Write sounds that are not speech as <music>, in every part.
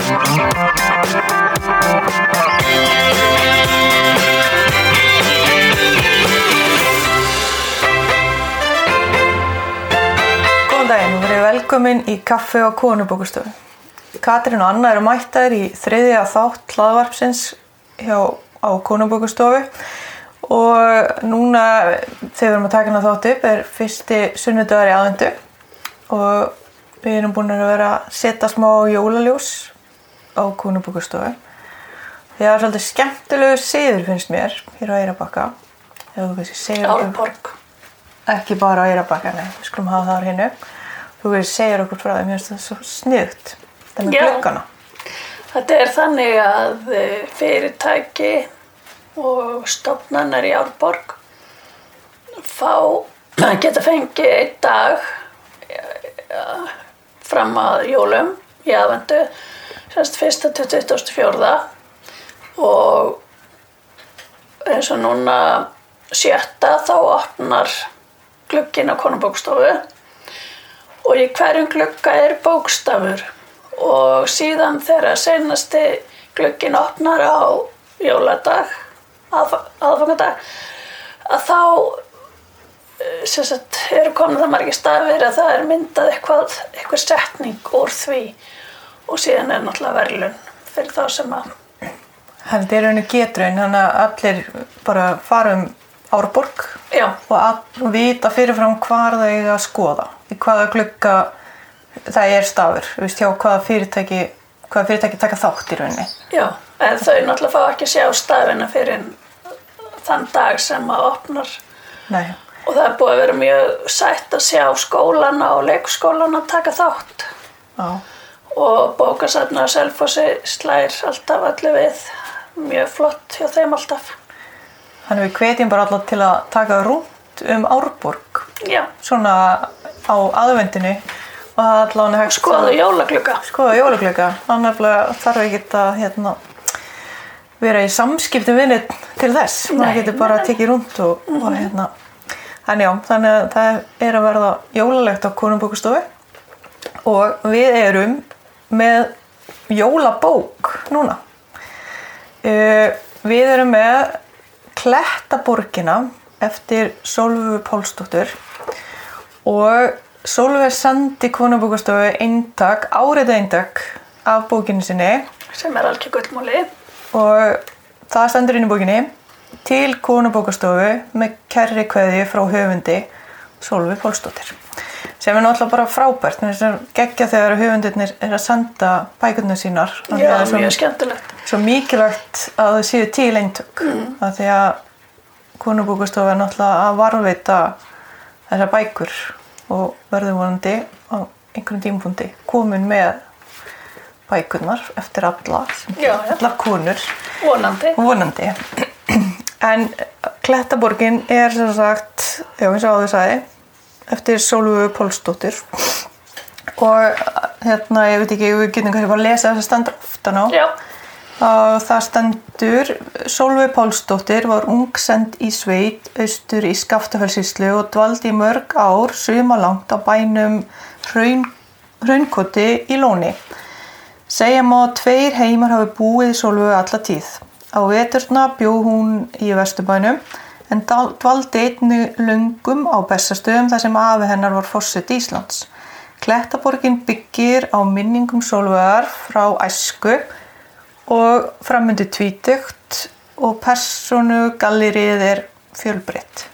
Daginn og verið velkomin í kaffe og konubókustofu. Katrín og Anna eru mættar í þriðja þátt hlaðvarpsins hjá, á konubókustofu og núna þegar við erum að taka hana þátt upp er fyrsti sunnudagar í aðvendu og við erum búin að vera að setja smá jólaljós á konubókustofu. Það er svolítið skemmtilegu siður finnst mér hér á Eirabakka. Árborg. ekki bara á Eirabakka, nei, við skulum hafa það á hreinu. Þú veist, segir okkur frá það, mér finnst það svo sniðugt. Það með Já. gluggana. Þetta er þannig að eh, fyrirtæki og stofnanar í Árborg fá, <clears throat> geta fengið einn dag ja, fram að jólum í aðvendu, 1. til 24. og eins og núna sjötta þá opnar glugginn á konubókstofu og í hverjum glugga er bókstafur og síðan þegar senasti glugginn opnar á jóladag, aðfa- aðfangadag, að þá eh, sagt, eru komin það margir stafir að það er myndað eitthvað, eitthvað setning úr því og síðan er náttúrulega verðlun fyrir þá sem að Þetta er einu getraun, þannig að allir bara fara um Árborg já, og að vita fyrirfram hvar það eiga að skoða. Í hvaða glugga það er stafur, veist, hjá hvaða fyrirtæki, hvaða fyrirtæki taka þátt í rauninni. já, en þau náttúrulega fá ekki að sjá stafina fyrir þann dag sem að opnar Nei, Og það er búið að vera mjög sætt að sjá skólana og leikskólana taka þátt. já, Og bókasafna og selfossi slær alltaf allir við. Mjög flott hjá þeim alltaf. þannig við hvetjum bara allar til að taka rúnt um Árborg, Já, svona á aðvendinu og það er allavega hægt skoðu jólaglugga. skoða jólaglöka þannig að þarf ekki að hérna, vera í samskiptum við neitt til þess Nei, getur bara nei. tekið rúnt og, og hérna þannig já, þannig að það er að verða jólalegt á konumbókustofu og við erum með jólabók núna. Uh, við erum með Klettaborgina eftir Sólfu Pálsdóttur og Sólveig sendi konubókastofu eintak, árið eintak af bókinu sinni. Sem er alveg gullmúli. og það stendur inn í bókinni til konubókastofu með kærri kveði frá höfundi Sólveig Pálsdóttir sem er náttúrulega bara frábært mér finnst það geggja þegar höfundirnir er að senda bækurnar sínar Já, að mjög skemmtilegt. svo mikilvægt að þau séu til eintök mm. af því að konubókastofu er náttúrulega að varveita þessar bækur og verður vonandi á einhverjum tímapunkti komin með bækurnar eftir alla, Já, já. allar konur Vonandi. vonandi en Klettaborgin er sem sagt já eins og áður sagði eftir Sólfu Pólsdóttir og hérna ég veit ekki við getum kannski bara að lesa þess að standa aftan á og það stendur Sólfi Pálsdóttir var ungsend í sveit austur í Skaftafellsíslu og dvaldi í mörg ár sumalangt á bænum Hraun, Hraunkoti í Lóni. Segja má að tveir heimar hafi búið í Sólfi alla tíð. Á veturna bjó hún í Vesturbænum en dvaldi einni löngum á Bessastöðum þar sem afi hennar var fórsett Íslands. Klettaborgin byggir á minningum Sólvegar frá æsku og framundi tvítugt og personu gallerið er fjölbreytt.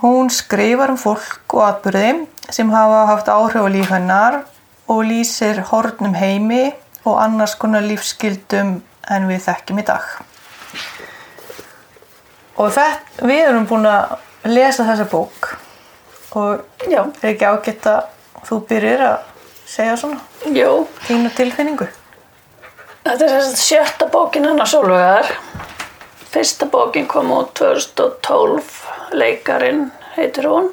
Hún skrifar um fólk og atbyrði sem hafa haft áhrif á líf hennar og lýsir hornum heimi og annars konar lífskyldum en við þekkjum í dag. Og þetta, við erum búin að lesa þessa bók og já, er ekki ágætt að þú byrjir að segja svona jú. þínu tilfinningu. Þetta er þess að sjötta bókin hennar Sólvegar. Fyrsta bókin kom út 2012, leikarin heitir hún.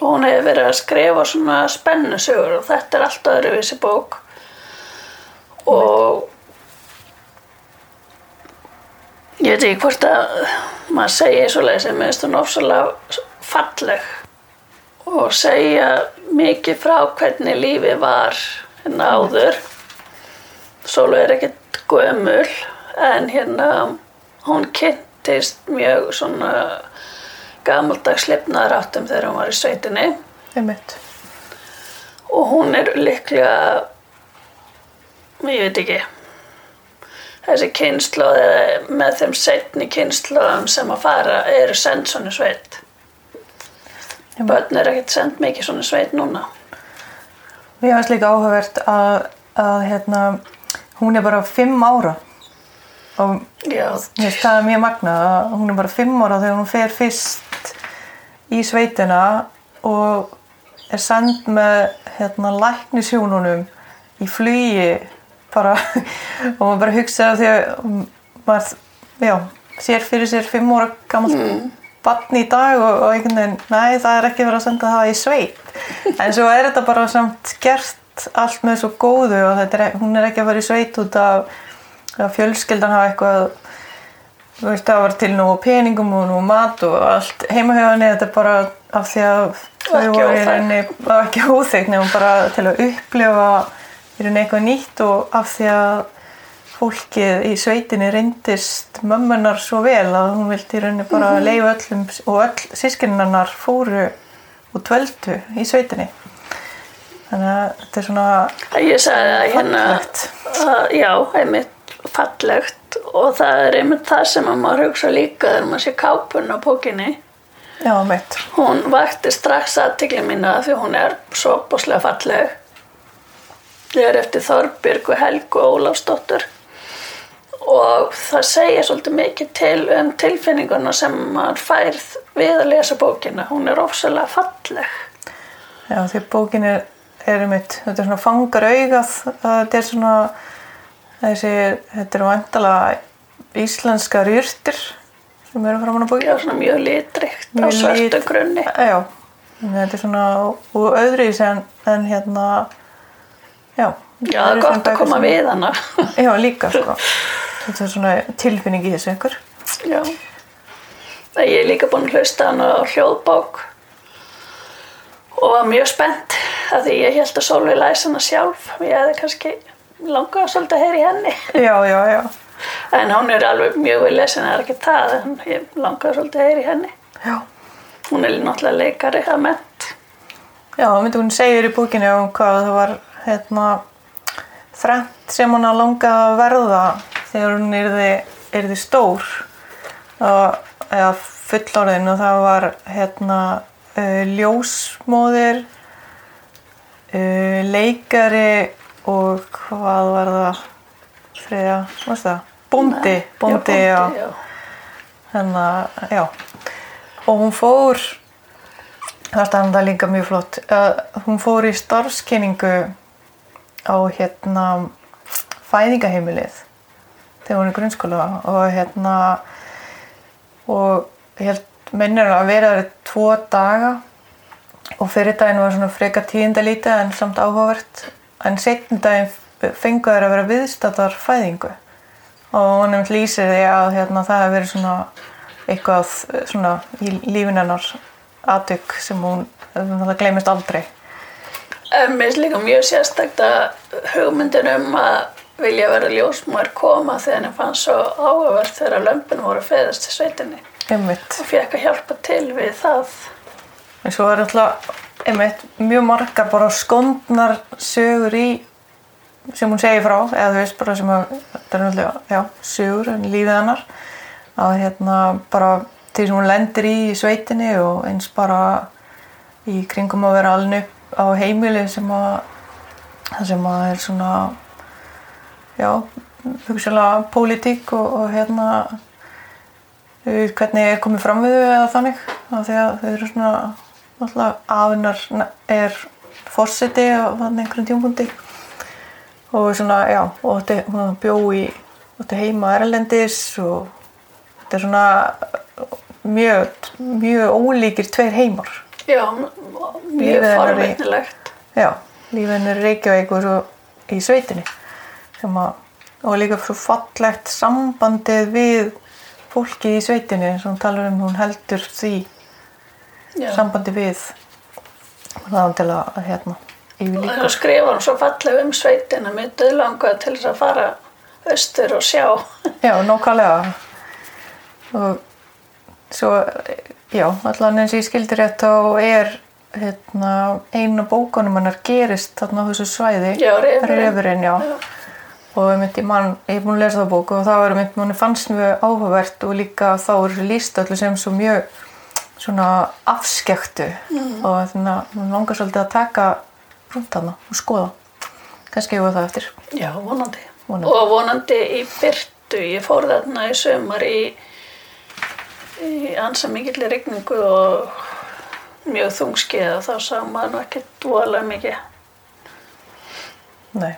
Og hún hefur verið að skrifa svona spennusögur og þetta er allt öðruvísi bók. Og ég veit ekki hvort að maður segja svo leið sem minnst hún ofsalega falleg og segja mikið frá hvernig lífið var hérna áður. Sólu er ekkert gömul en hérna hún kynntist mjög svona gamaldags lifnaðaráttum þegar hún var í sveitinni einmitt. og hún er líklega, ég veit ekki, þessi eða með þeim setni kynnslóðum sem að fara eru send svona sveit. Börn er ekkert send mikið svona sveit núna. Mér finnst líka áhugavert að, að hérna, hún er bara fimm ára og finnst það er mjög magnað að hún er bara fimm ára þegar hún fer fyrst í sveitina og er send með hérna, læknisjónunum í flugi bara <laughs> og maður bara hugsa því að maður já, sér fyrir sér fimm ára gammalt mm. barn í dag og, og einhvern veginn, næ það er ekki verið að senda það í sveit en svo er þetta bara samt gert allt með svo góðu og þetta er, hún er ekki að fara í sveit út af að fjölskyldan hafa eitthvað þú veist það var til nú peningum og nú mat og allt heimahjóðinni þetta er bara af því að þau voru í rauninni ekki óþeik nefnum bara til að upplifa í rauninni eitthvað nýtt og af því að fólkið í sveitinni reyndist mömmunar svo vel að hún vildi í rauninni bara Mhm. leifa öllum og öll sískinarnar fóru og tvöldu í sveitinni þannig að þetta er svona ég sagði að hérna, að, já, einmitt fallegt og það er einmitt það sem að maður hugsa líka þegar maður sé kápun á bókinni. já, meitt Hún vakti strax aðtikli mína því hún er svo bóslega falleg. Ég er eftir Þorbjörg og Helgu Ólafsdóttur og það segja svolítið mikið til um tilfinninguna sem maður færð við að lesa bókina. Hún er ofsalega falleg. Já, því bókin er, er mitt, þetta er svona fangar augað, að þetta er svona, þessi, þetta eru vantalega íslenskar jurtir sem eru framan á bókin. Já, svona mjög litrikt á Mjög svörtu lit- grunni. Já, þetta er svona og öðru í en, en hérna, já. Já, það er gott að koma við hana. Já, líka, sko. Þetta er svona tilfinning í þessu einhver. Já. Ég er líka búin að hlusta hana á hljóðbók og var mjög spennt að því ég held að Sólveig læs hana sjálf. Ég hefði kannski langað svolítið að heyra í henni. Já, já, já. En hún er alveg mjög vel lesin, það er ekki það, en ég langaði svolítið að heyra í henni. Já. Hún er náttúrulega leikari að ment. Já, myndi hún segir í bókinu um hvað það var hérna þrennt sem hún að langa að verða þegar hún yrði stór og, eða fullorðin og það var hérna uh, ljósmóðir uh, leikari og hvað var það þriða, varst það? Bóndi, bóndi, já, Bóndi, já. og hún fór það standa líka mjög flott uh, hún fór í starfskynningu á hérna fæðingaheimilið þegar hún er grunnskóla og hérna og ég held minnir að vera það tvo daga og fyrir daginn var svona freka tíðindalítið en samt áhugavert en setni daginn fengu þær að vera viðstattar fæðingu. Og hún nefnt lýsir því að hérna, það hefur verið svona eitthvað svona í lífin hennar aðtök sem hún það gleymist aldrei En mér finnst líka mjög sérstakt að hugmyndin um að vilja vera ljósmóður koma þegar henni fannst svo áhugavert þegar lömpin voru að feðast í sveitinni. Einmitt. Og fekk að hjálpa til við það. en svo er alltaf einmitt mjög margar bara skondnar sögur í sem hún segir frá eða þú veist bara sem að þetta er náttúrulega, sögur en lífið hennar. Að hérna bara því sem hún lendir í sveitinni og eins bara í kringum að vera alveg upp á heimili sem að það sem að er svona já, hugsalega pólitík og, og hérna hvernig er komið fram við eða þannig af því að þau eru svona alltaf afinnar er fórseti á einhverjum tímpundi og svona, já, og þetta, hún bjó í þetta heima erlendis og þetta er svona mjög, mjög ólíkir tveir heimar Já, mjög forvitnilegt. já, lífin er Reykjavík og svo í sveitinni að, og líka svo fallegt sambandið við fólki í sveitinni sem talar um, hún heldur því Já. sambandi við það til að hérna, og skrifa hann svo falleg um sveitina mér döðlangaði til þess að fara austur og sjá Já, nákvæmlega. Og svo, já, allan eins og ég skildi rétt þá er hérna, einu bókunum hennar gerist þarna á þessu svæði. Já, Refurinn. Og ég myndi, mann, ég er búin að lesa það bóku og það var mynd, mann fannst mjög áhugavert og líka þá er þessu líst öllu sem svo mjög svona afskektu Mm. og þannig að mann langar svolítið að taka rundt hana og skoða. Kannski ég var það eftir. Já, vonandi. Vonandi. Og vonandi í byrtu. Ég fór þarna í sömar í, í ansa mikill rigningu og mjög þungskið og þá sá maður ekki dvolega mikið. Nei.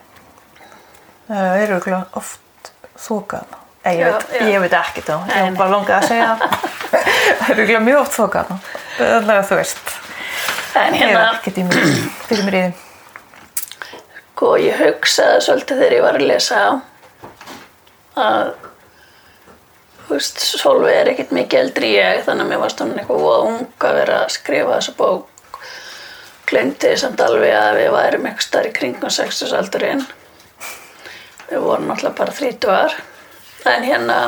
Það eru oft þókað. Ég, ég veit ekki þá. Ég hef bara langað að segja það. <laughs> Það eru mjög oft þókað. Þannig að þú veist. En Ég hérna, hef ekkert í mér, fyrir mér í því. sko, ég hugsaði svolítið þegar ég var að lesa að þú veist, Solveig er ekkert mikið eldri ég þannig að mér varst hún eitthvað voða ung að vera að skrifa þessa bók. Glemdi því samt alveg að við værum eitthvað starf í kringum 60 aldurinn við vorum náttúrulega bara 30 en hérna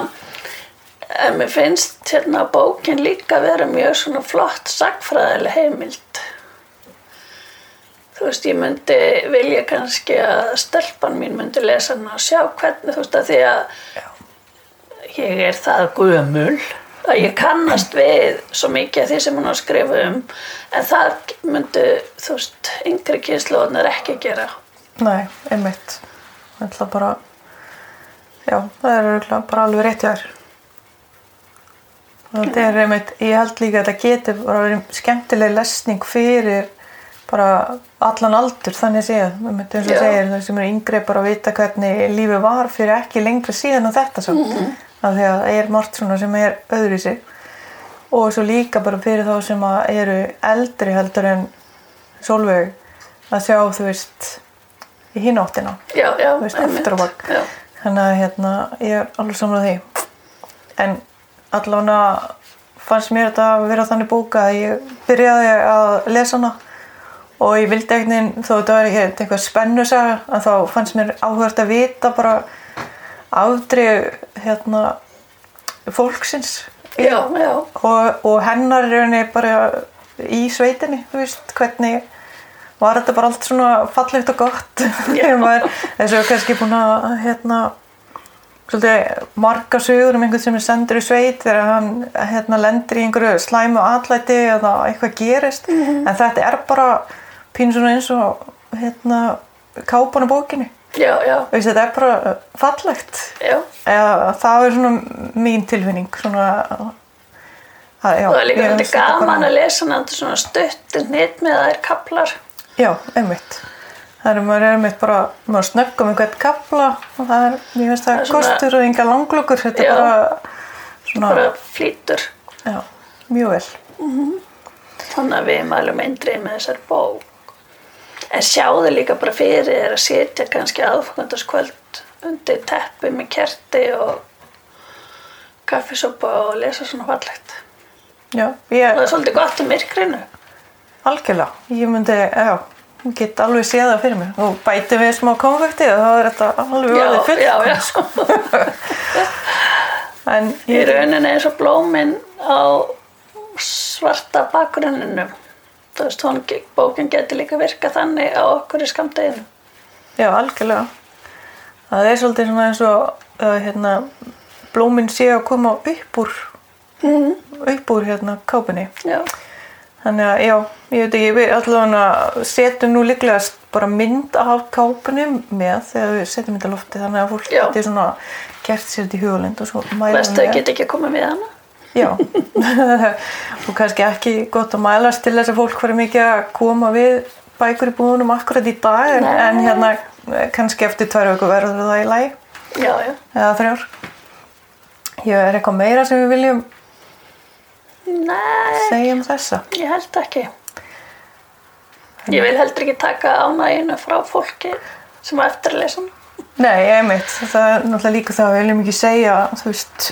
en mér finnst hérna bókin líka vera mjög svona flott sagfræðileg heimild. Þú veist, ég myndi vilja kannski að stelpan mín myndi lesa hana og sjá hvernig, þú veist, að því að ég er það gömul að ég kannast við svo mikið af því sem hún á að skrifa um en það myndi, þú veist, yngri kynnslóðunar ekki gera. Nei, einmitt. Það ætla bara, já, það er örugglega bara alveg rétt. Og Þetta er einmitt, ég held líka að þetta getur bara verið skemmtileg lesning fyrir bara allan aldur þannig séð, einmitt eins og segir það sem eru yngri bara að vita hvernig lífið var fyrir ekki lengri síðan en þetta samt. Mhm. Af því að það er margt svona sem er öðru í sig. Og svo líka bara fyrir þá sem að eru eldri heldur en Solveig að sjá, þú veist, í hináttina. Já, já, Þú veist, aftur á bak. Já, Þannig að hérna, ég er alveg samlega því. En allavega fannst mér þetta að vera þannig bóka að ég byrjaði að lesa hana og ég vildi veginn, þó þetta var ekki eitthvað spennusaga, að þá fannst mér áhugast að vita bara afdrið hérna, fólksins já, já, og, og hennar er bara í sveitinni, veist, hvernig var þetta bara allt svona fallegt og gott? <laughs> Þessu er kannski búin að hérna svolítið marga sögur um einhvern sem er sendur í sveit þegar hann hérna lendir í einhverju slæmu atlæti eða eitthvað gerist. En þetta er bara pínu svona eins og hérna kápan á bókinni já, já, Veist, þetta er bara fallegt já. eða það er svona mín tilfinning svona að, já, það er líka þetta gaman bara- að lesa þetta svona stutt nýtt með þær kaplar. já, einmitt það er maður er einmitt bara maður snöggum einhvern kapla og það er, ég veist það Það er er svona- kostur og enga langlokur þetta er bara svona, Bara flýtur. já, mjög vel Þannig að við mælum eindrið með þessar bók. En sjáðu líka bara fyrir þér að sitja kannski aðfangandaskvöld undir teppi með kerti og kaffisopa og lesa svona fallegt. já, Það ég, er svolítið gott í myrkrinu. algjörlega ég myndi, já, ég get alveg séð það fyrir mér og bæti við smá konfekti og þá er þetta alveg Já, orðið já, já. full <laughs> en Í ég, rauninni eins og blómin á svarta bakgrunninum. Þú veist, hún, bókin getur líka virka þannig á okkur í skamdeginu. Já, algjörlega. Það er svolítið svona eins og uh, hérna, blóminn sé að koma upp úr, upp úr hérna, kápunni. Já, Þannig að, já, ég veit ekki, við allavega setjum nú líklega bara mynd af kápunni með þegar við setjum þetta lofti þannig að fólk geti svona gert sér þetta í hugalind og svo mæla vestu þau get ekki komið við hana? Já, og kannski ekki gott að mælast til þess að fólk fari mikið að koma við bækur í búðunum akkurat í dag en, en hérna kannski eftir tvær viku verður það í lagi Já, já. eða þrjár. Ég er eitthvað meira sem við viljum Nei, segja um þessa. ég held ekki. Ég vil heldur ekki taka ánæginu frá fólki sem á eftir að lesa hana. Nei, einmitt, það er náttúrulega líka það að við viljum ekki segja, þú veist,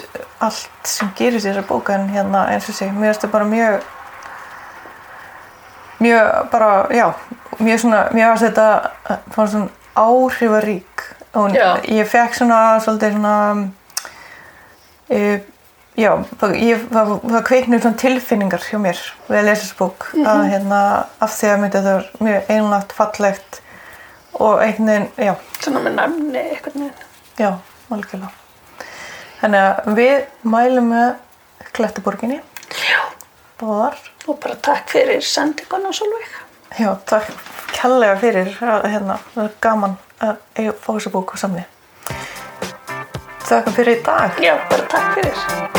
allt sem gerist í þessar bóka en hérna eins og sé, mér finnst það bara mjög mjög bara, já, mjög svona, mér varst þetta bara svona áhrifarík. Og Já. ég fekk svona svolítið svona e, já, ég, það, það kveiknur svona tilfinningar hjá mér við að lesa þessu bók. Að hérna, af því að myndi þetta var mjög einlægt, fallegt og einhvern veginn, já, Svona með namni eitthvað neginn. já, algjörlega þannig að við mælum með Klettuborginni Já. báðar Og bara takk fyrir sendinguna Solveig. Já, takk kærlega fyrir að, hérna, það er gaman að eiga fá þessu bók á samni. Þakka fyrir í dag. Já, bara takk fyrir.